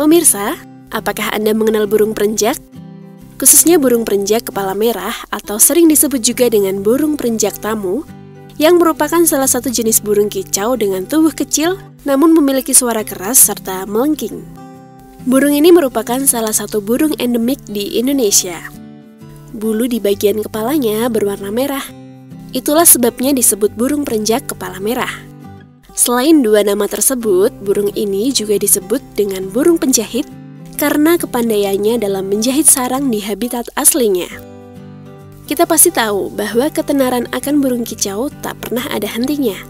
pemirsa, apakah Anda mengenal burung perenjak? Khususnya burung perenjak kepala merah atau sering disebut juga dengan burung perenjak tamu, yang merupakan salah satu jenis burung kicau dengan tubuh kecil namun memiliki suara keras serta melengking. Burung ini merupakan salah satu burung endemik di Indonesia. Bulu di bagian kepalanya berwarna merah. Itulah sebabnya disebut burung perenjak kepala merah. Selain dua nama tersebut, burung ini juga disebut dengan burung penjahit karena kepandaiannya dalam menjahit sarang di habitat aslinya. Kita pasti tahu bahwa ketenaran akan burung kicau tak pernah ada hentinya.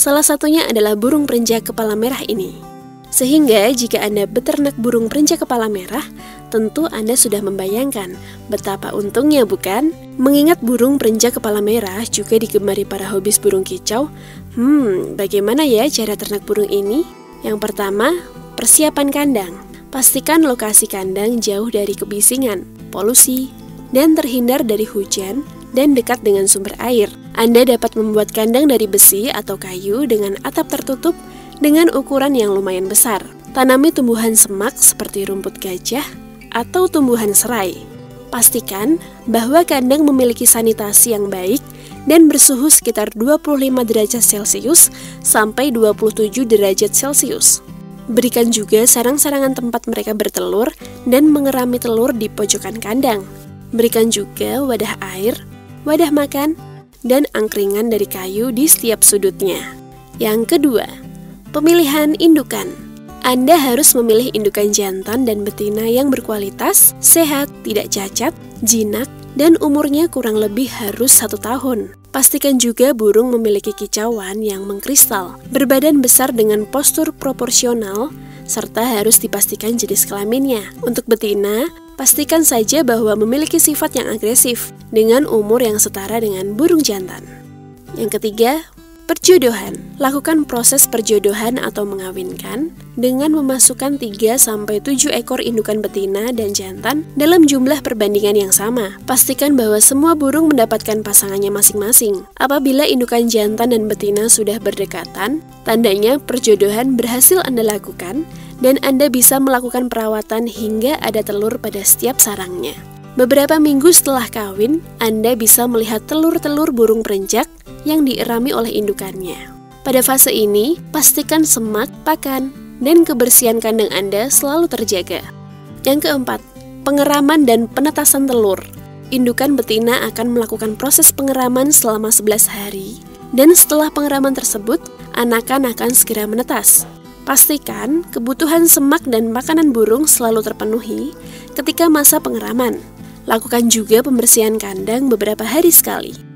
Salah satunya adalah burung perenjak kepala merah ini. Sehingga jika Anda beternak burung perenjak kepala merah, tentu Anda sudah membayangkan betapa untungnya bukan? Mengingat burung perenjak kepala merah juga digemari para hobis burung kicau, Hmm, bagaimana ya cara ternak burung ini? Yang pertama, persiapan kandang. Pastikan lokasi kandang jauh dari kebisingan, polusi, dan terhindar dari hujan dan dekat dengan sumber air. Anda dapat membuat kandang dari besi atau kayu dengan atap tertutup dengan ukuran yang lumayan besar. Tanami tumbuhan semak seperti rumput gajah atau tumbuhan serai. Pastikan bahwa kandang memiliki sanitasi yang baik dan bersuhu sekitar 25 derajat Celcius sampai 27 derajat Celcius. Berikan juga sarang-sarangan tempat mereka bertelur dan mengerami telur di pojokan kandang. Berikan juga wadah air, wadah makan, dan angkringan dari kayu di setiap sudutnya. Yang kedua, pemilihan indukan. Anda harus memilih indukan jantan dan betina yang berkualitas, sehat, tidak cacat, jinak, dan umurnya kurang lebih harus satu tahun. Pastikan juga burung memiliki kicauan yang mengkristal, berbadan besar dengan postur proporsional, serta harus dipastikan jenis kelaminnya. Untuk betina, pastikan saja bahwa memiliki sifat yang agresif, dengan umur yang setara dengan burung jantan. Yang ketiga, Perjodohan. Lakukan proses perjodohan atau mengawinkan dengan memasukkan 3-7 ekor indukan betina dan jantan dalam jumlah perbandingan yang sama. Pastikan bahwa semua burung mendapatkan pasangannya masing-masing. Apabila indukan jantan dan betina sudah berdekatan, tandanya perjodohan berhasil Anda lakukan dan Anda bisa melakukan perawatan hingga ada telur pada setiap sarangnya. Beberapa minggu setelah kawin, Anda bisa melihat telur-telur burung perenjak yang dierami oleh indukannya. Pada fase ini, pastikan semak, pakan, dan kebersihan kandang Anda selalu terjaga. Yang keempat, pengeraman dan penetasan telur. Indukan betina akan melakukan proses pengeraman selama 11 hari, dan setelah pengeraman tersebut, anakan akan segera menetas. Pastikan kebutuhan semak dan makanan burung selalu terpenuhi ketika masa pengeraman. Lakukan juga pembersihan kandang beberapa hari sekali.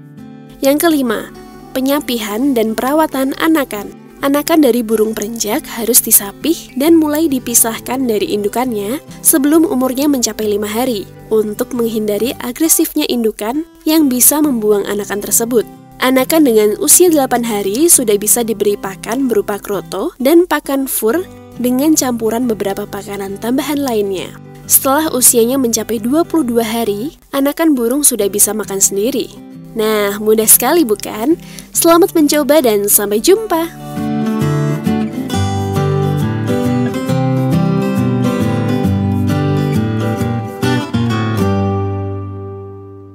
Yang kelima, penyapihan dan perawatan anakan. Anakan dari burung perenjak harus disapih dan mulai dipisahkan dari indukannya sebelum umurnya mencapai lima hari untuk menghindari agresifnya indukan yang bisa membuang anakan tersebut. Anakan dengan usia 8 hari sudah bisa diberi pakan berupa kroto dan pakan fur dengan campuran beberapa pakanan tambahan lainnya. Setelah usianya mencapai 22 hari, anakan burung sudah bisa makan sendiri. Nah, mudah sekali bukan? Selamat mencoba dan sampai jumpa.